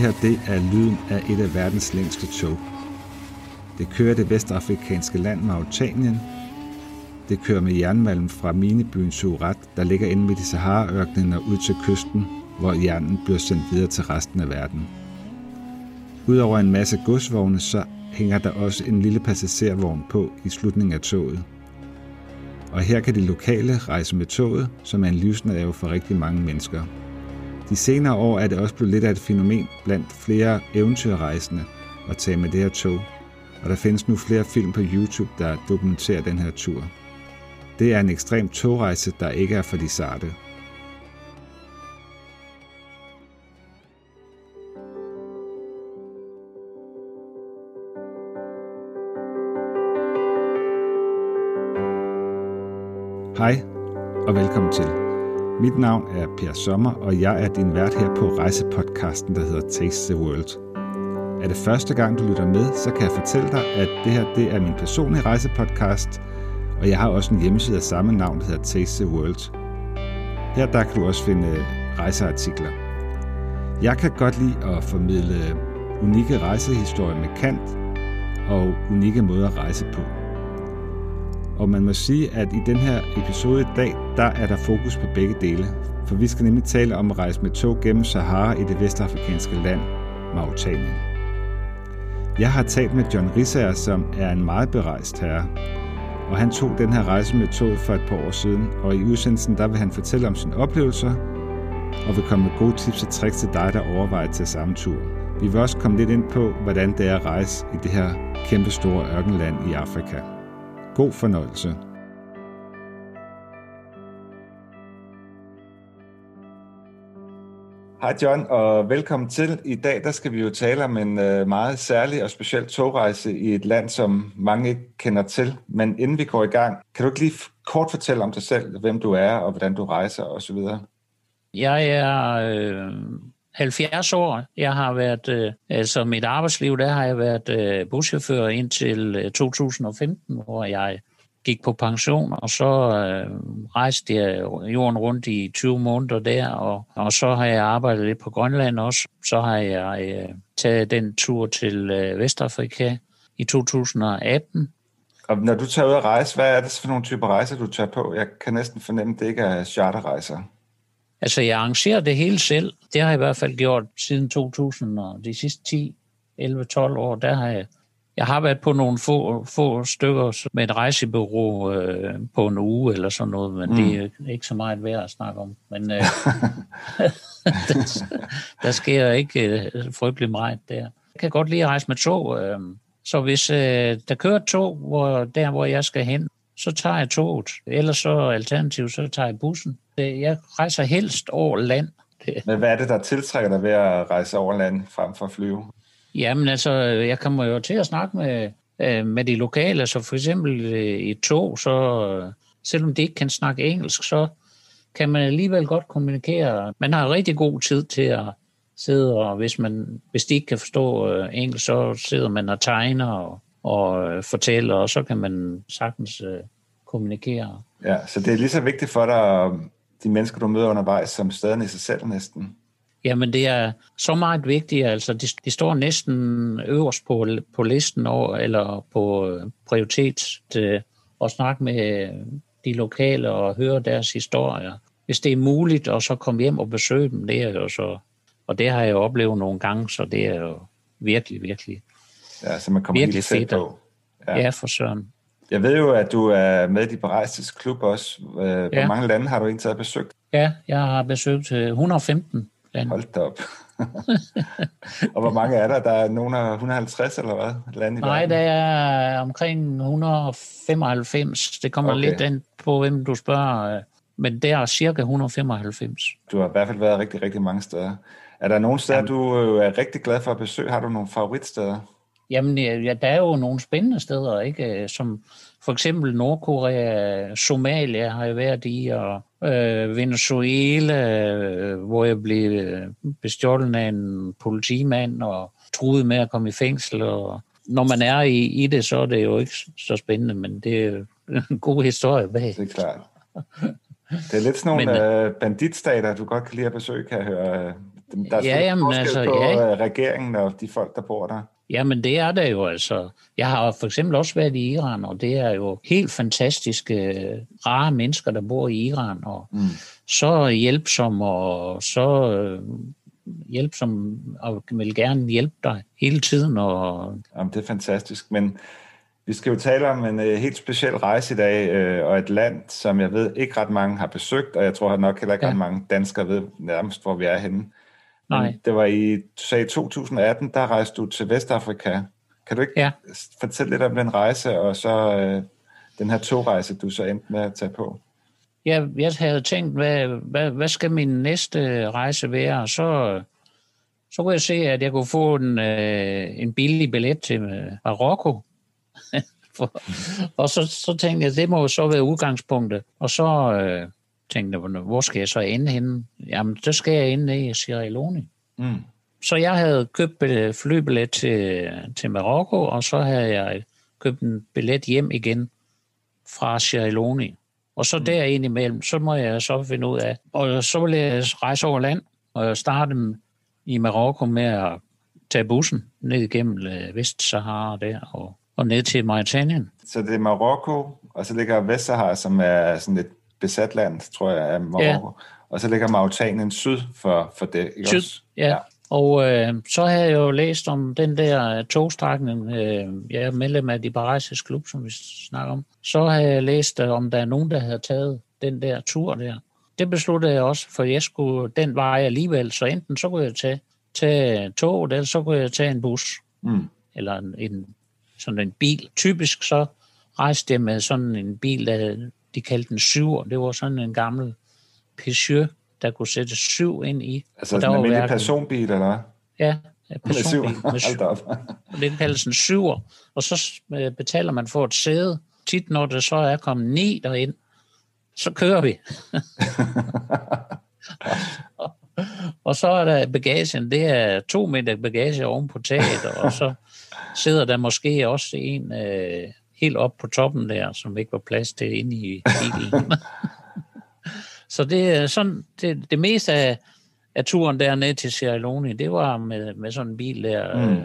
her det er lyden af et af verdens længste tog. Det kører det vestafrikanske land Mauritanien. Det kører med jernmalm fra minebyen Surat, der ligger inde midt i Sahara-ørkenen og ud til kysten, hvor jernen bliver sendt videre til resten af verden. Udover en masse godsvogne, så hænger der også en lille passagervogn på i slutningen af toget. Og her kan de lokale rejse med toget, som er en livsnerve for rigtig mange mennesker. De senere år er det også blevet lidt af et fænomen blandt flere eventyrrejsende at tage med det her tog, og der findes nu flere film på YouTube, der dokumenterer den her tur. Det er en ekstrem togrejse, der ikke er for de sarte. Hej og velkommen til. Mit navn er Per Sommer, og jeg er din vært her på rejsepodcasten, der hedder Taste the World. Er det første gang, du lytter med, så kan jeg fortælle dig, at det her det er min personlige rejsepodcast, og jeg har også en hjemmeside af samme navn, der hedder Taste the World. Her der kan du også finde øh, rejseartikler. Jeg kan godt lide at formidle unikke rejsehistorier med kant og unikke måder at rejse på. Og man må sige, at i den her episode i dag, der er der fokus på begge dele. For vi skal nemlig tale om at rejse med tog gennem Sahara i det vestafrikanske land, Mauritanien. Jeg har talt med John Risser, som er en meget berejst herre. Og han tog den her rejse med tog for et par år siden, og i udsendelsen der vil han fortælle om sine oplevelser, og vil komme med gode tips og tricks til dig, der overvejer til samme tur. Vi vil også komme lidt ind på, hvordan det er at rejse i det her kæmpe store ørkenland i Afrika. God fornøjelse. Hej John, og velkommen til. I dag der skal vi jo tale om en øh, meget særlig og speciel togrejse i et land, som mange ikke kender til. Men inden vi går i gang, kan du ikke lige kort fortælle om dig selv, hvem du er og hvordan du rejser osv.? Jeg er øh, 70 år. Jeg har været, øh, altså mit arbejdsliv, der har jeg været øh, buschauffør indtil øh, 2015, hvor jeg gik på pension, og så øh, rejste jeg jorden rundt i 20 måneder der, og, og så har jeg arbejdet lidt på Grønland også. Så har jeg øh, taget den tur til øh, Vestafrika i 2018. Og når du tager ud at rejse, hvad er det for nogle typer rejser, du tager på? Jeg kan næsten fornemme, at det ikke er charterrejser. Altså, jeg arrangerer det hele selv. Det har jeg i hvert fald gjort siden 2000, og de sidste 10, 11, 12 år, der har jeg jeg har været på nogle få, få stykker med et rejsebureau øh, på en uge eller sådan noget, men mm. det er ikke så meget værd at snakke om. Men øh, der, der sker ikke øh, frygtelig meget der. Jeg kan godt lide at rejse med tog, øh, så hvis øh, der kører tog, hvor, der hvor jeg skal hen, så tager jeg toget. Ellers så alternativt, så tager jeg bussen. Jeg rejser helst over land. Men hvad er det, der tiltrækker dig ved at rejse over land frem for at flyve? Jamen altså, jeg kommer jo til at snakke med, øh, med de lokale, så for eksempel øh, i tog, så øh, selvom de ikke kan snakke engelsk, så kan man alligevel godt kommunikere. Man har rigtig god tid til at sidde, og hvis, man, hvis de ikke kan forstå engelsk, så sidder man og tegner og, og fortæller, og så kan man sagtens kommunikere. Ja, så det er lige så vigtigt for dig, de mennesker, du møder undervejs, som stadig i sig selv næsten. Jamen, det er så meget vigtigt. Altså, de, de står næsten øverst på, på listen over, eller på øh, prioritet til at snakke med de lokale og høre deres historier. Hvis det er muligt, og så komme hjem og besøge dem, det er jo så... Og det har jeg jo oplevet nogle gange, så det er jo virkelig, virkelig Ja, så man kommer virkelig fedt på. Ja. ja, for søren. Jeg ved jo, at du er med i de berejstes klub også. Øh, hvor ja. mange lande har du egentlig besøgt? Ja, jeg har besøgt 115 land. Hold da op. og hvor mange er der? Der er nogen af 150 eller hvad? Land i Nej, der er omkring 195. Det kommer okay. lidt ind på, hvem du spørger. Men der er cirka 195. Du har i hvert fald været rigtig, rigtig mange steder. Er der nogle steder, Jamen, du øh, er rigtig glad for at besøge? Har du nogle favoritsteder? Jamen, ja, der er jo nogle spændende steder, ikke? Som for eksempel Nordkorea, Somalia har jeg været i, og øh, Venezuela, øh, hvor jeg blev øh, bestjålet af en politimand og truet med at komme i fængsel. Og når man er i, i det, så er det jo ikke så spændende, men det er en god historie bag. Det er klart. Det er lidt sådan nogle men, øh, banditstater, du godt kan lide at besøge, kan jeg høre. Der er ja, jamen, altså, på ja. Øh, regeringen og de folk, der bor der. Jamen det er det jo altså. Jeg har for eksempel også været i Iran, og det er jo helt fantastiske, rare mennesker, der bor i Iran, og mm. så hjælpsomme, og så øh, hjælpsom og vil gerne hjælpe dig hele tiden. Og... Jamen, det er fantastisk, men vi skal jo tale om en uh, helt speciel rejse i dag, uh, og et land, som jeg ved ikke ret mange har besøgt, og jeg tror nok heller ikke ja. ret mange danskere ved nærmest, hvor vi er henne. Nej. det var i, du sagde 2018, der rejste du til Vestafrika. Kan du ikke ja. fortælle lidt om den rejse, og så uh, den her togrejse, du så endte med at tage på? Ja, jeg havde tænkt, hvad, hvad, hvad skal min næste rejse være? Så, så kunne jeg se, at jeg kunne få en, en billig billet til Marokko. For, og så, så tænkte jeg, det må jo så være udgangspunktet. Og så øh, tænkte jeg, hvor skal jeg så ende henne? Jamen, så skal jeg ende i Sierra Leone. Mm. Så jeg havde købt flybillet til, til Marokko, og så havde jeg købt en billet hjem igen fra Sierra Leone. Og så mm. der ind imellem, så må jeg så finde ud af. Og så vil jeg rejse over land, og starte i Marokko med at tage bussen ned igennem øh, Vestsahara der, og og ned til Mauritanien. Så det er Marokko, og så ligger Vestsahara, som er sådan et besat land, tror jeg, af Marokko. Ja. Og så ligger Mauritanien syd for, for det, ikke syd, også? ja. ja. Og øh, så har jeg jo læst om den der togstrækning. Øh, jeg er medlem af de Barajses Klub, som vi snakker om. Så har jeg læst, øh, om der er nogen, der havde taget den der tur der. Det besluttede jeg også, for jeg skulle den vej alligevel. Så enten så kunne jeg tage, tage tog, eller så kunne jeg tage en bus. Mm. Eller en, en sådan en bil. Typisk så rejste jeg med sådan en bil, der de kaldte den syver. Det var sådan en gammel Peugeot, der kunne sætte syv ind i. Altså og der en almindelig personbil, eller Ja, personbil med syv. og det kaldes en syver. Og så øh, betaler man for et sæde. Tit når det så er kommet ni derind, så kører vi. og, og så er der bagagen, det er to meter bagage oven på taget, og så sidder der måske også en øh, helt op på toppen der, som ikke var plads til inde i bilen. så det er sådan, det, det meste af, af turen dernede til Sierra Leone, det var med, med sådan en bil der, mm. øh,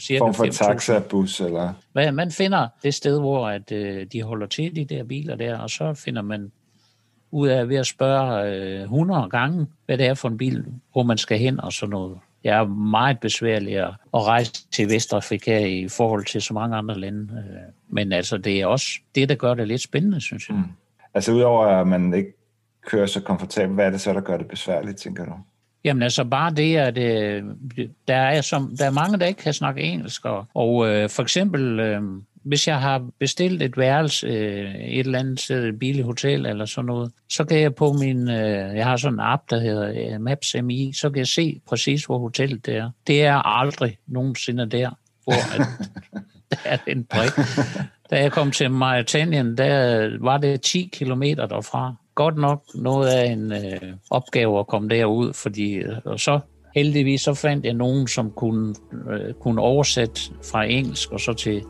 cirka Form for taxabus, eller? Hvad, man finder det sted, hvor at, øh, de holder til, de der biler der, og så finder man ud af ved at spørge øh, 100 gange, hvad det er for en bil, hvor man skal hen og sådan noget det er meget besværligt at rejse til Vestafrika i forhold til så mange andre lande. Øh, men altså, det er også det, der gør det lidt spændende, synes jeg. Mm. Altså, udover at man ikke kører så komfortabelt, hvad er det så, der gør det besværligt, tænker du? Jamen altså bare det, at øh, der, er som, der er mange, der ikke kan snakke engelsk, og, og øh, for eksempel øh, hvis jeg har bestilt et værelse øh, et eller andet sted, et billigt hotel eller sådan noget, så kan jeg på min, øh, jeg har sådan en app, der hedder øh, Maps MI, så kan jeg se præcis, hvor hotellet det er. Det er aldrig nogensinde der, hvor at, der er en prik. Da jeg kom til Mauritanien, der var det 10 kilometer derfra. Godt nok noget af en øh, opgave at komme derud, fordi og så heldigvis så fandt jeg nogen, som kunne, øh, kunne oversætte fra engelsk og så til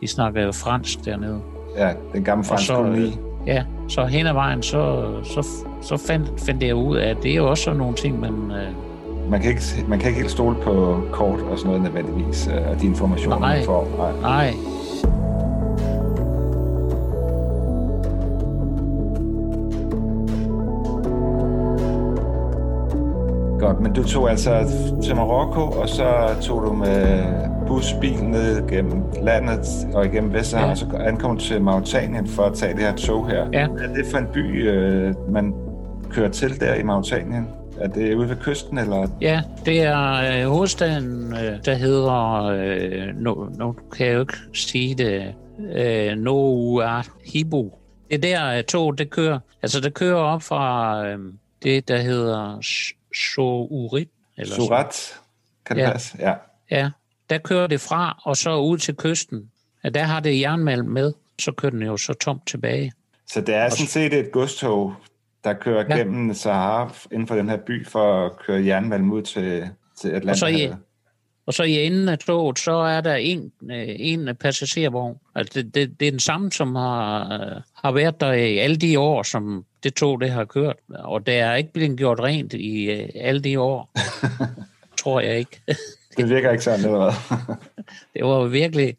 de snakker jo fransk dernede. Ja, den gamle franske koloni. Øh, ja, så hen ad vejen, så, så, så fandt, fandt jeg ud af, at det er jo også nogle ting, man... Øh, man kan, ikke, man kan ikke helt stole på kort og sådan noget nødvendigvis, øh, og de informationer, nej, man får. Nej, nej. Godt, men du tog altså til Marokko, og så tog du med busbil ned gennem landet og igennem Vestsahara, ja. og så ankom til Mauritanien for at tage det her tog her. Ja. Hvad er det for en by, øh, man kører til der i Mauritanien? Er det ude ved kysten, eller? Ja, det er øh, hovedstaden, øh, der hedder, øh, nu, nu kan jeg jo ikke sige det, øh, Nouadhibou. Det er der, tog det kører. Altså, det kører op fra øh, det, der hedder Sourit. Eller Surat, kan det ja. passe? Ja. Ja, der kører det fra, og så ud til kysten. Ja, der har det jernmalm med, så kører den jo så tomt tilbage. Så det er sådan set et godstog, der kører ja. gennem Sahara inden for den her by for at køre jernmalm ud til, til Atlanten? Og så, Og så i enden af toget, så er der en, øh, en passagervogn. Altså det, det, det er den samme, som har, øh, har været der i alle de år, som det tog, det har kørt. Og det er ikke blevet gjort rent i øh, alle de år. tror jeg ikke. det virker ikke sådan, eller hvad? det var virkelig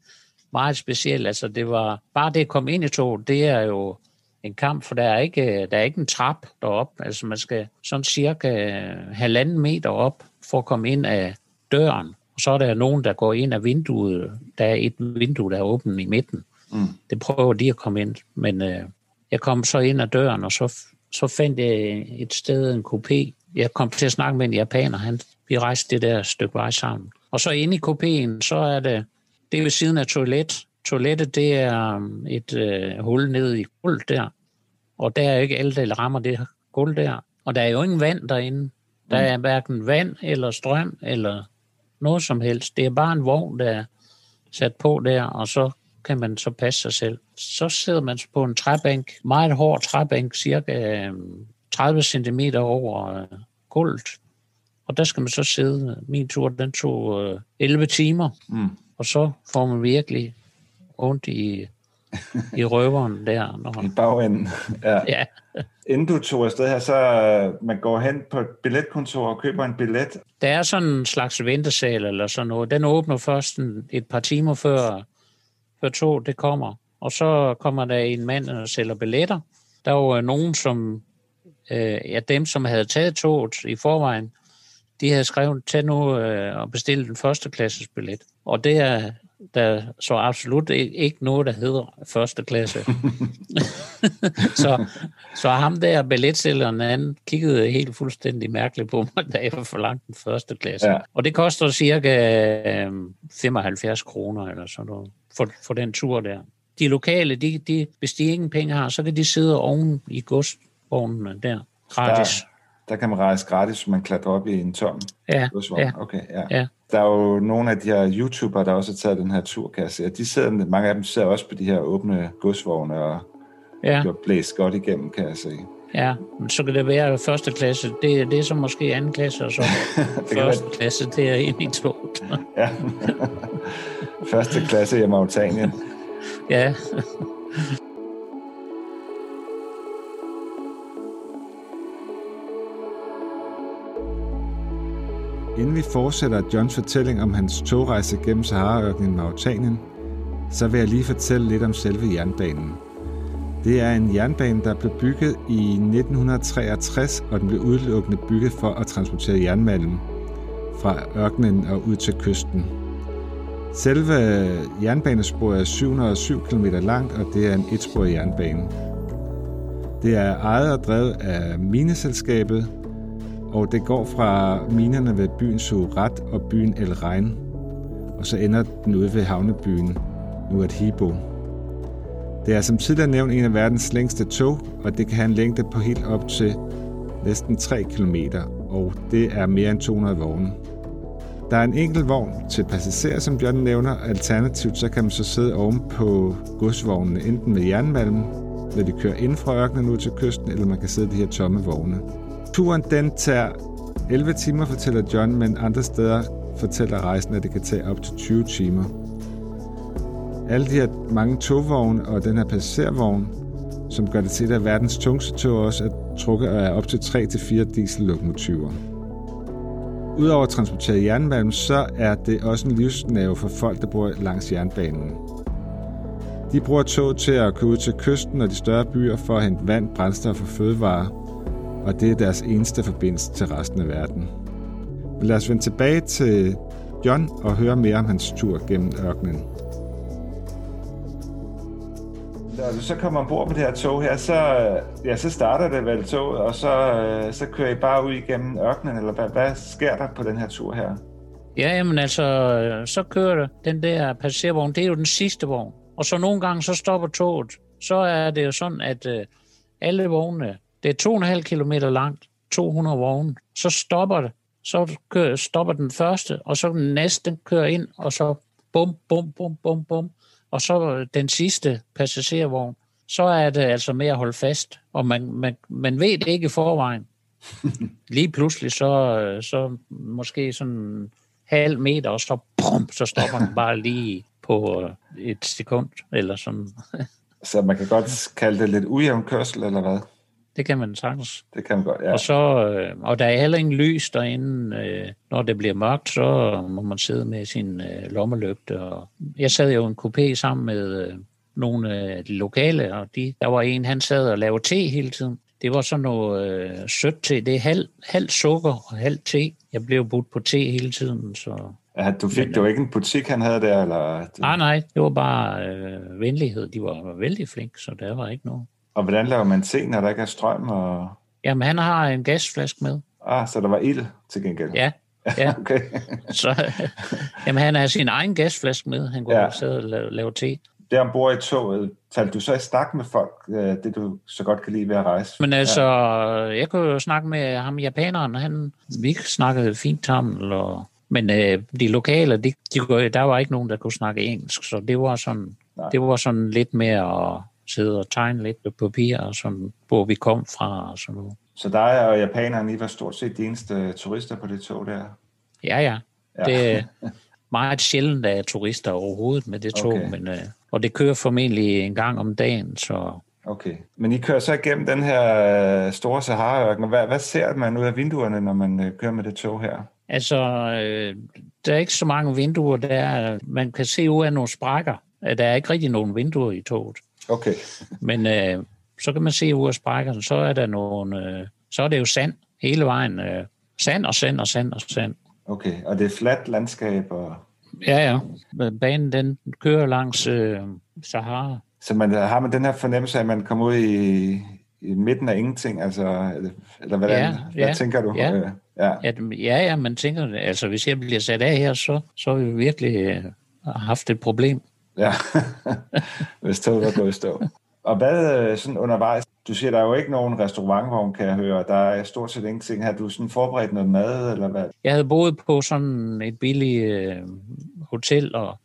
meget specielt. Altså det var, bare det at komme ind i toget, det er jo en kamp, for der er ikke, der er ikke en trap derop. Altså man skal sådan cirka halvanden meter op for at komme ind af døren. Og så er der nogen, der går ind af vinduet. Der er et vindue, der er åbent i midten. Mm. Det prøver de at komme ind. Men øh, jeg kom så ind ad døren, og så, så fandt jeg et sted, en kopé. Jeg kom til at snakke med en japaner. Han, vi rejste det der stykke vej sammen. Og så inde i kopéen, så er det, det er ved siden af toilet. Toilettet, det er um, et øh, hul ned i gulvet der. Og der er ikke alle, der rammer det gulv der. Og der er jo ingen vand derinde. Der er hverken vand eller strøm eller noget som helst. Det er bare en vogn, der er sat på der, og så kan man så passe sig selv. Så sidder man på en træbænk, meget hård træbænk, cirka 30 cm over øh, gulvet. Og der skal man så sidde. Min tur, den tog 11 øh, timer. Mm. Og så får man virkelig ondt i i røveren der. Når... I bagenden, ja. ja. Inden du tog afsted her, så man går hen på et billetkontor og køber en billet. Der er sådan en slags ventesal eller sådan noget. Den åbner først en, et par timer før, før tog det kommer. Og så kommer der en mand og sælger billetter. Der var nogen, som øh, ja, dem, som havde taget toget i forvejen, de havde skrevet, tag nu øh, og bestil den første klasses billet. Og det er der så absolut ikke noget, der hedder første klasse. så, så ham der billetsælgeren, han kiggede helt fuldstændig mærkeligt på mig, da jeg forlangte den første klasse. Ja. Og det koster cirka 75 øhm, kroner eller sådan noget for, for den tur der. De lokale, de, de, hvis de ingen penge har, så kan de sidde oven i godsvognene der, gratis. Der, kan man rejse gratis, hvis man klatrer op i en tom ja, ja, okay, ja. ja. Der er jo nogle af de her YouTubere, der også har taget den her tur, kan jeg se. De sidder, mange af dem sidder også på de her åbne godsvogne og ja. bliver blæst godt igennem, kan jeg se. Ja, men så kan det være første klasse. Det, det er så måske anden klasse, og så første være... klasse, det er ind i to. ja. første klasse i Mauritanien. ja. Inden vi fortsætter Johns fortælling om hans togrejse gennem Sahara-ørkenen i Mauritanien, så vil jeg lige fortælle lidt om selve jernbanen. Det er en jernbane, der blev bygget i 1963, og den blev udelukkende bygget for at transportere jernmalm fra ørkenen og ud til kysten. Selve jernbanesporet er 707 km langt, og det er en etsporet jernbane. Det er ejet og drevet af mineselskabet, og det går fra minerne ved byen Surat og byen El Rein, og så ender den ude ved havnebyen Nuat Hibo. Det er som tidligere nævnt en af verdens længste tog, og det kan have en længde på helt op til næsten 3 km, og det er mere end 200 vogne. Der er en enkelt vogn til passagerer, som Bjørn nævner. Alternativt så kan man så sidde oven på godsvognene, enten med jernmalm, når de kører ind fra ørkenen ud til kysten, eller man kan sidde i de her tomme vogne. Turen den tager 11 timer, fortæller John, men andre steder fortæller rejsen, at det kan tage op til 20 timer. Alle de her mange togvogne og den her passagervogn, som gør det til et af verdens tungste tog også, er trukket af op til 3-4 diesellokomotiver. Udover at transportere jernmalm, så er det også en livsnerve for folk, der bor langs jernbanen. De bruger tog til at køre ud til kysten og de større byer for at hente vand, brændstof og fødevarer, og det er deres eneste forbindelse til resten af verden. Men lad os vende tilbage til John og høre mere om hans tur gennem ørkenen. Når du så kommer ombord på det her tog her, så, ja, så starter det vel toget, og så, så kører I bare ud igennem ørkenen, eller hvad, hvad sker der på den her tur her? Ja, jamen altså, så kører det. Den der passagervogn, det er jo den sidste vogn. Og så nogle gange, så stopper toget. Så er det jo sådan, at uh, alle vognene, det er 2,5 km langt, 200 vogne. Så stopper det. Så kører, stopper den første, og så den næste kører ind, og så bum, bum, bum, bum, bum. Og så den sidste passagervogn. Så er det altså med at holde fast, og man, man, man ved det ikke i forvejen. Lige pludselig så, så måske sådan halv meter, og så, brum, så stopper den bare lige på et sekund, eller sådan. Så man kan godt kalde det lidt ujævn kørsel, eller hvad? Det kan man sagtens. Det kan man godt, ja. Og, så, øh, og der er heller ingen lys derinde. Øh, når det bliver mørkt, så må man sidde med sin øh, lommelygte. Og jeg sad jo i en coupé sammen med øh, nogle af de lokale, og de, der var en, han sad og lavede te hele tiden. Det var sådan noget øh, sødt te. Det er halv, halv sukker og halv te. Jeg blev budt på te hele tiden, så... Ja, du fik, det var ikke en butik, han havde der, eller? Nej, nej, det var bare øh, venlighed. De var vældig flinke, så der var ikke noget. Og hvordan laver man te, når der ikke er strøm? Og... Jamen, han har en gasflaske med. Ah, så der var ild til gengæld? Ja, ja. okay. så, jamen, han har sin egen gasflaske med. Han kunne ja. sidde og lave, lave te. Der ombord i toget, talte du så i snak med folk, øh, det du så godt kan lide ved at rejse? Men altså, ja. jeg kunne jo snakke med ham japaneren, han, vi snakkede fint sammen, og, men øh, de lokale, de, de, der var ikke nogen, der kunne snakke engelsk, så det var sådan, Nej. det var sådan lidt mere sidde og tegne lidt på papir, sådan, hvor vi kom fra og sådan noget. Så dig og japanerne, I var stort set de eneste turister på det tog der? Ja, ja. ja. Det er meget sjældent, at er turister overhovedet med det tog, okay. men, øh, og det kører formentlig en gang om dagen, så... Okay, men I kører så igennem den her øh, store Sahara-ørken. Hvad, hvad ser man ud af vinduerne, når man øh, kører med det tog her? Altså, øh, der er ikke så mange vinduer. Der man kan se ud af nogle sprækker. Der er ikke rigtig nogen vinduer i toget. Okay. Men øh, så kan man se ud af sprækkerne, så er der nogle, øh, så er det jo sand hele vejen. Øh, sand og sand og sand og sand. Okay, og det er fladt landskab? Og... Ja, ja. Banen den kører langs øh, Sahara. Så man, har man den her fornemmelse af, at man kommer ud i, i midten af ingenting? Altså, eller hvordan, ja, hvad ja, tænker du? Ja. Øh, ja. Ja, ja, ja, man tænker, altså hvis jeg bliver sat af her, så, så har vi virkelig øh, haft et problem. Ja, hvis toget var gået i stå. Og hvad øh, sådan undervejs? Du siger, der er jo ikke nogen restaurantvogn, kan jeg høre. Der er stort set ingenting. Har du sådan forberedt noget mad, eller hvad? Jeg havde boet på sådan et billigt øh, hotel, og,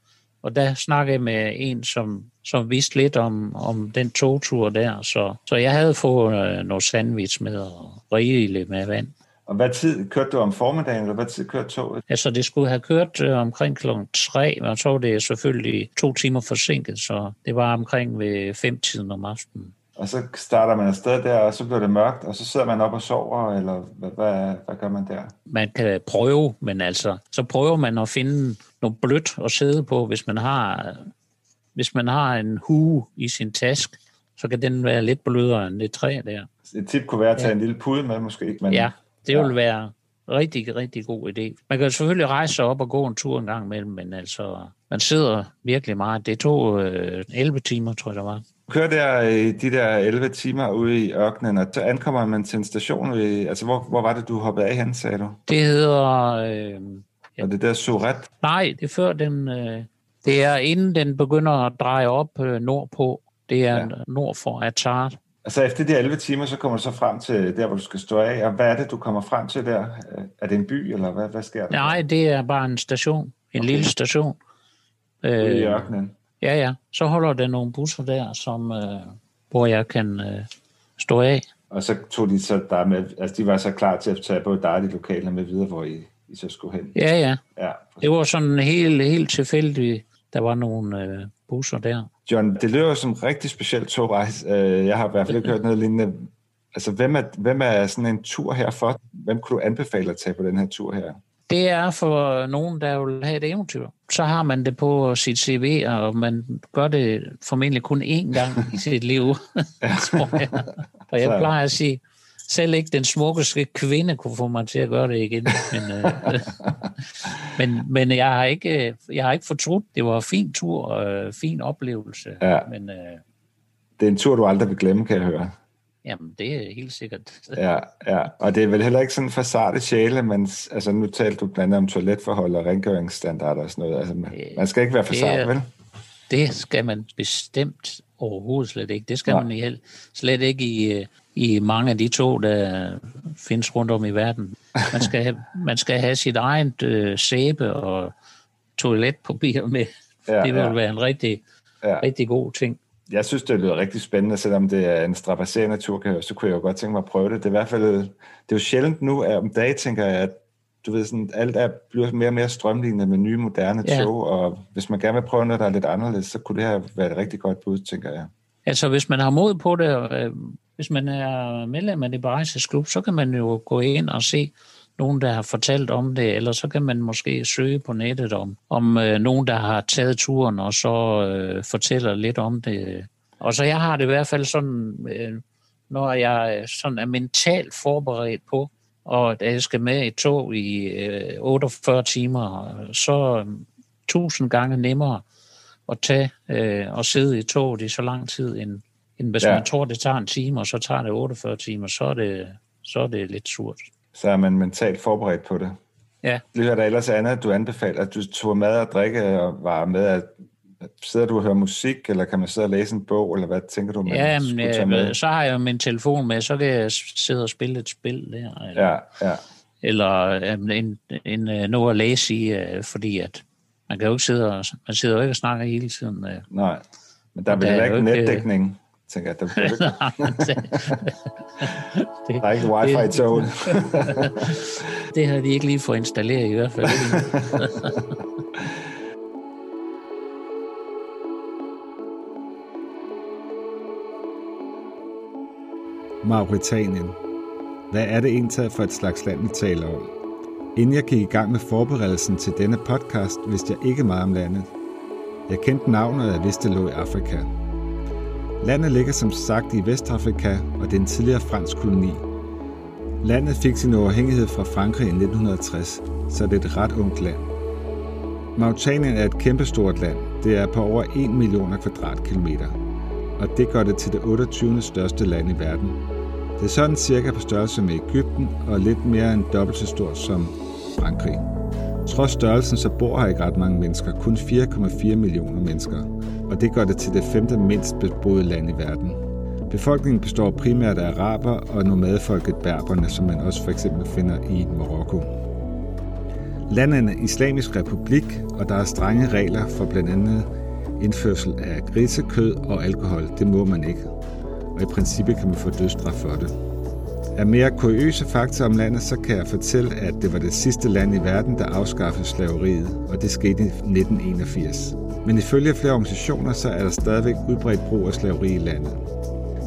og der snakkede jeg med en, som, som vidste lidt om, om den togtur der. Så, så jeg havde fået øh, noget sandwich med og rigeligt med vand. Og hvad tid kørte du om formiddagen, eller hvad tid kørte toget? Altså, det skulle have kørt øh, omkring kl. 3, men så var det selvfølgelig to timer forsinket, så det var omkring ved fem-tiden om aftenen. Og så starter man afsted der, og så bliver det mørkt, og så sidder man op og sover, eller hvad, hvad, hvad gør man der? Man kan prøve, men altså, så prøver man at finde noget blødt at sidde på, hvis man har, hvis man har en hue i sin task, så kan den være lidt blødere end det træ der. Et tip kunne være at tage ja. en lille pude med, måske. Men... Ja, det vil ja. være rigtig, rigtig god idé. Man kan selvfølgelig rejse sig op og gå en tur en gang imellem, men altså, man sidder virkelig meget. Det tog øh, 11 timer, tror jeg, der var. Kører der i de der 11 timer ude i ørkenen, og så ankommer man til en station. Ved, altså, hvor, hvor var det, du hoppede af hen, sagde du? Det hedder... Øh, ja. Og det der Suret? Nej, det er før den... Øh, det er inden den begynder at dreje op øh, nordpå. Det er ja. nord for Atart. Altså efter de 11 timer, så kommer du så frem til der, hvor du skal stå af, og hvad er det, du kommer frem til der? Er det en by, eller hvad, hvad sker der? Nej, det er bare en station. En okay. lille station. I øh, ørkenen? Ja, ja. Så holder der nogle busser der, som, øh, hvor jeg kan øh, stå af. Og så tog de så der med, altså de var så klar til at tage både dig de lokale med videre, hvor I, I så skulle hen? Ja, ja. ja det var sådan helt, helt tilfældigt. Der var nogle øh, busser der. John, det lyder som en rigtig speciel togrejse. Øh, jeg har i hvert fald ikke hørt noget lignende. Altså, hvem er, hvem er sådan en tur her for? Hvem kunne du anbefale at tage på den her tur her? Det er for nogen, der vil have et eventyr. Så har man det på sit CV, og man gør det formentlig kun én gang i sit liv, tror jeg. Og jeg plejer at sige, selv ikke den smukkeste kvinde kunne få mig til at gøre det igen. Men, øh, men, men jeg, har ikke, jeg har ikke fortrudt. Det var en fin tur og øh, fin oplevelse. Ja. Men, øh, det er en tur, du aldrig vil glemme, kan jeg høre. Jamen, det er helt sikkert. ja, ja, og det er vel heller ikke sådan for sarte sjæle, men altså, nu talte du blandt andet om toiletforhold og rengøringsstandarder og sådan noget. Altså, man, man skal ikke være for sart, vel? Det skal man bestemt overhovedet slet ikke. Det skal ja. man slet ikke i, i mange af de to, der findes rundt om i verden. Man skal have, man skal have sit eget øh, sæbe og toiletpapir med. Ja, det vil ja. være en rigtig, ja. rigtig god ting. Jeg synes, det lyder rigtig spændende, selvom det er en strapasserende tur, så kunne jeg jo godt tænke mig at prøve det. Det er i hvert fald, det er jo sjældent nu, at om dagen tænker jeg, at du ved, sådan, alt er, bliver mere og mere strømlignet med nye, moderne ja. tog, og hvis man gerne vil prøve noget, der er lidt anderledes, så kunne det her være et rigtig godt bud, tænker jeg. Altså, hvis man har mod på det, øh, hvis man er medlem af det Klub, så kan man jo gå ind og se nogen, der har fortalt om det, eller så kan man måske søge på nettet om, om øh, nogen, der har taget turen, og så øh, fortæller lidt om det. Og så jeg har det i hvert fald sådan, øh, når jeg sådan er mentalt forberedt på, og da jeg skal med i tog i øh, 48 timer, så øh, tusind gange nemmere at tage øh, og sidde i toget i så lang tid, end, end hvis ja. man tror, det tager en time, og så tager det 48 timer, så er det, så er det lidt surt. Så er man mentalt forberedt på det. Ja. Det er der ellers andet, du anbefaler, at du tog mad og drikke og var med at Sidder du og hører musik, eller kan man sidde og læse en bog, eller hvad tænker du, man ja, men, skulle tage med? så har jeg min telefon med, så kan jeg sidde og spille et spil der. Eller, ja, ja. Eller en, en, en, øh, noget at læse i, øh, fordi at man kan jo ikke sidde og, man sidder jo ikke og snakker hele tiden. Øh. Nej, men der bliver ikke netdækning, tænker jeg. Der, bliver ikke... der er ikke wifi i toget. det har de ikke lige fået installeret i hvert fald. Mauritanien. Hvad er det egentlig for et slags land, vi taler om? Inden jeg gik i gang med forberedelsen til denne podcast, vidste jeg ikke meget om landet. Jeg kendte navnet, og jeg vidste, det lå i Afrika. Landet ligger som sagt i Vestafrika, og det er en tidligere fransk koloni. Landet fik sin uafhængighed fra Frankrig i 1960, så det er et ret ungt land. Mauritanien er et kæmpestort land. Det er på over 1 millioner kvadratkilometer og det gør det til det 28. største land i verden. Det er sådan cirka på størrelse med Ægypten og lidt mere end dobbelt så stort som Frankrig. Trods størrelsen så bor her ikke ret mange mennesker, kun 4,4 millioner mennesker, og det gør det til det femte mindst beboede land i verden. Befolkningen består primært af araber og nomadefolket berberne, som man også for eksempel finder i Marokko. Landet er en islamisk republik, og der er strenge regler for blandt andet indførsel af grisekød og alkohol. Det må man ikke. Og i princippet kan man få dødsstraf for det. Af mere kuriøse fakta om landet, så kan jeg fortælle, at det var det sidste land i verden, der afskaffede slaveriet, og det skete i 1981. Men ifølge flere organisationer, så er der stadigvæk udbredt brug af slaveri i landet.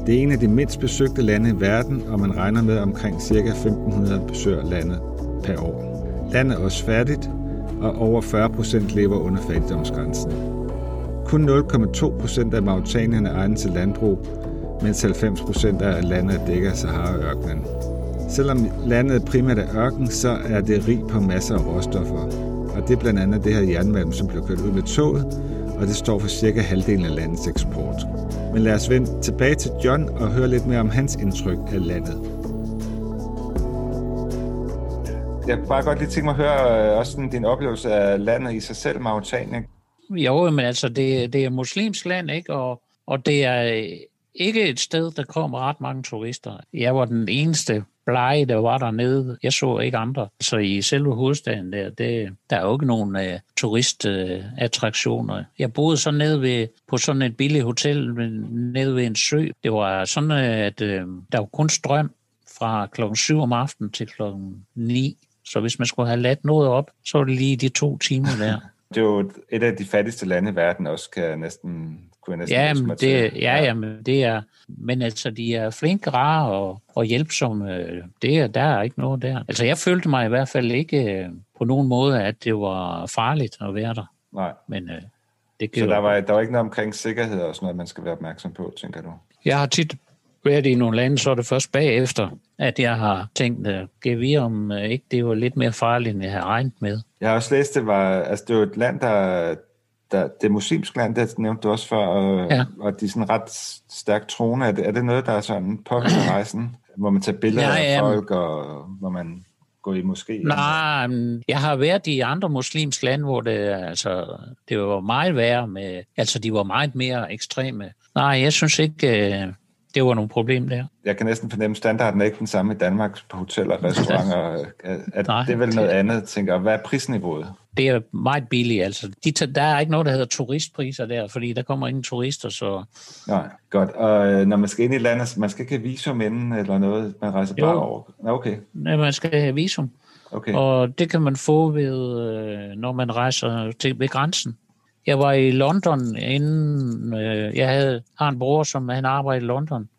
Det er en af de mindst besøgte lande i verden, og man regner med omkring ca. 1500 besøger landet per år. Landet er også fattigt, og over 40 procent lever under fattigdomsgrænsen. Kun 0,2 procent af Mauritanien er egnet til landbrug, mens 90 procent af landet er dækket af Sahara-ørkenen. Selvom landet primært er ørken, så er det rig på masser af råstoffer. Og det er blandt andet det her jernmalm, som bliver kørt ud med toget, og det står for cirka halvdelen af landets eksport. Men lad os vende tilbage til John og høre lidt mere om hans indtryk af landet. Jeg kunne bare godt lige tænke mig at høre øh, også sådan, din oplevelse af landet i sig selv, Mauritanien. Jo, men altså, det, det er muslimsk land, ikke? Og, og det er ikke et sted, der kom ret mange turister. Jeg var den eneste blege, der var dernede. Jeg så ikke andre. Så i selve hovedstaden der, det, der er jo ikke nogen uh, turistattraktioner. Uh, jeg boede så nede ved, på sådan et billigt hotel nede ved en sø. Det var sådan, at uh, der var kun strøm fra klokken 7 om aftenen til klokken 9. Så hvis man skulle have ladt noget op, så var det lige de to timer der. Det er jo et af de fattigste lande i verden også, kan jeg næsten, kunne jeg næsten ja, men det, ja, ja, men det er, men altså, de er flinke, rare og, og hjælpsomme. Det er, der er ikke noget der. Altså, jeg følte mig i hvert fald ikke øh, på nogen måde, at det var farligt at være der. Nej. Men øh, det Så der var, der var ikke noget omkring sikkerhed og sådan noget, man skal være opmærksom på, tænker du? Jeg har tit været i nogle lande, så er det først bagefter, at jeg har tænkt, at øh, vi om ikke det var lidt mere farligt, end jeg havde regnet med. Jeg har også læst, det var, altså det var et land, der, der det er muslimsk land, det nævnte du også før, og, ja. og de er sådan ret stærkt troende. Er det, er det noget, der er sådan på rejsen, hvor man tager billeder ja, af folk, og hvor man går i moské? Nej, jeg har været i andre muslimske lande, hvor det, altså, det var meget værre med, altså de var meget mere ekstreme. Nej, jeg synes ikke, øh, det var nogle problem der. Jeg kan næsten fornemme, at standarden er ikke den samme i Danmark på hoteller og restauranter. at, at Nej, det er vel noget andet, tænker. Hvad er prisniveauet? Det er meget billigt. Altså. De, der er ikke noget, der hedder turistpriser der, fordi der kommer ingen turister. Så... Nej, godt. Og øh, når man skal ind i landet, man skal ikke have visum inden eller noget, man rejser bare over? Okay. Nej, man skal have visum. Okay. Og det kan man få ved, øh, når man rejser til ved grænsen. Jeg var i London, inden øh, jeg havde, har en bror, som han arbejder i London.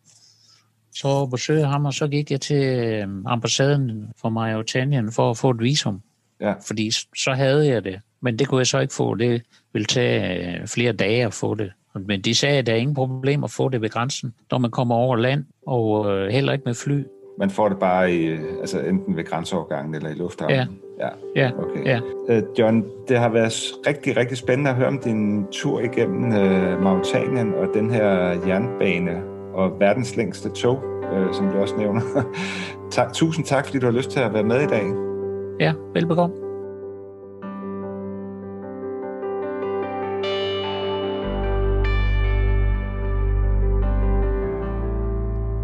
Så besøgte ham, og så gik jeg til ambassaden for Mauritanien for at få et visum. Ja. Fordi så havde jeg det. Men det kunne jeg så ikke få. Det ville tage øh, flere dage at få det. Men de sagde, at der er ingen problem at få det ved grænsen, når man kommer over land, og øh, heller ikke med fly. Man får det bare i, altså enten ved grænseovergangen eller i lufthavnen? Ja. Ja, ja, okay. ja. Uh, John, det har været rigtig, rigtig spændende at høre om din tur igennem uh, Mauritanien og den her jernbane og verdens længste tog, uh, som du også nævner. tak, tusind tak, fordi du har lyst til at være med i dag. Ja, velbekomme.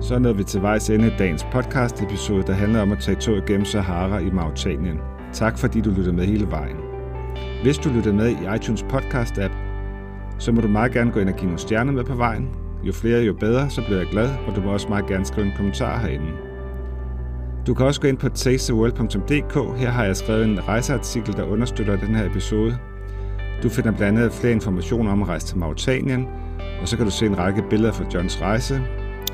Så nåede vi til vejs ende af dagens podcast episode, der handler om at tage toget gennem Sahara i Mauritanien. Tak fordi du lyttede med hele vejen. Hvis du lytter med i iTunes podcast app, så må du meget gerne gå ind og give nogle stjerner med på vejen. Jo flere, jo bedre, så bliver jeg glad, og du må også meget gerne skrive en kommentar herinde. Du kan også gå ind på tastetheworld.dk. Her har jeg skrevet en rejseartikel, der understøtter den her episode. Du finder blandt andet flere informationer om at rejse til Mauritanien, og så kan du se en række billeder fra Johns rejse.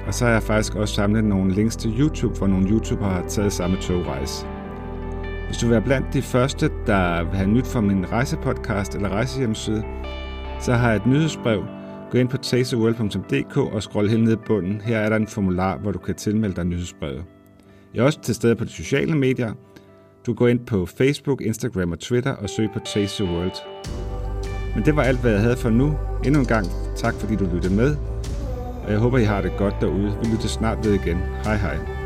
Og så har jeg faktisk også samlet nogle links til YouTube, hvor nogle YouTubere har taget samme togrejse. Hvis du vil være blandt de første, der vil have nyt fra min rejsepodcast eller rejsehjemmeside, så har jeg et nyhedsbrev. Gå ind på tasteworld.dk og scroll helt ned i bunden. Her er der en formular, hvor du kan tilmelde dig nyhedsbrevet. Jeg er også til stede på de sociale medier. Du går ind på Facebook, Instagram og Twitter og søg på Taste the World. Men det var alt, hvad jeg havde for nu. Endnu en gang tak, fordi du lyttede med. Og jeg håber, I har det godt derude. Vi lytter snart ved igen. Hej hej.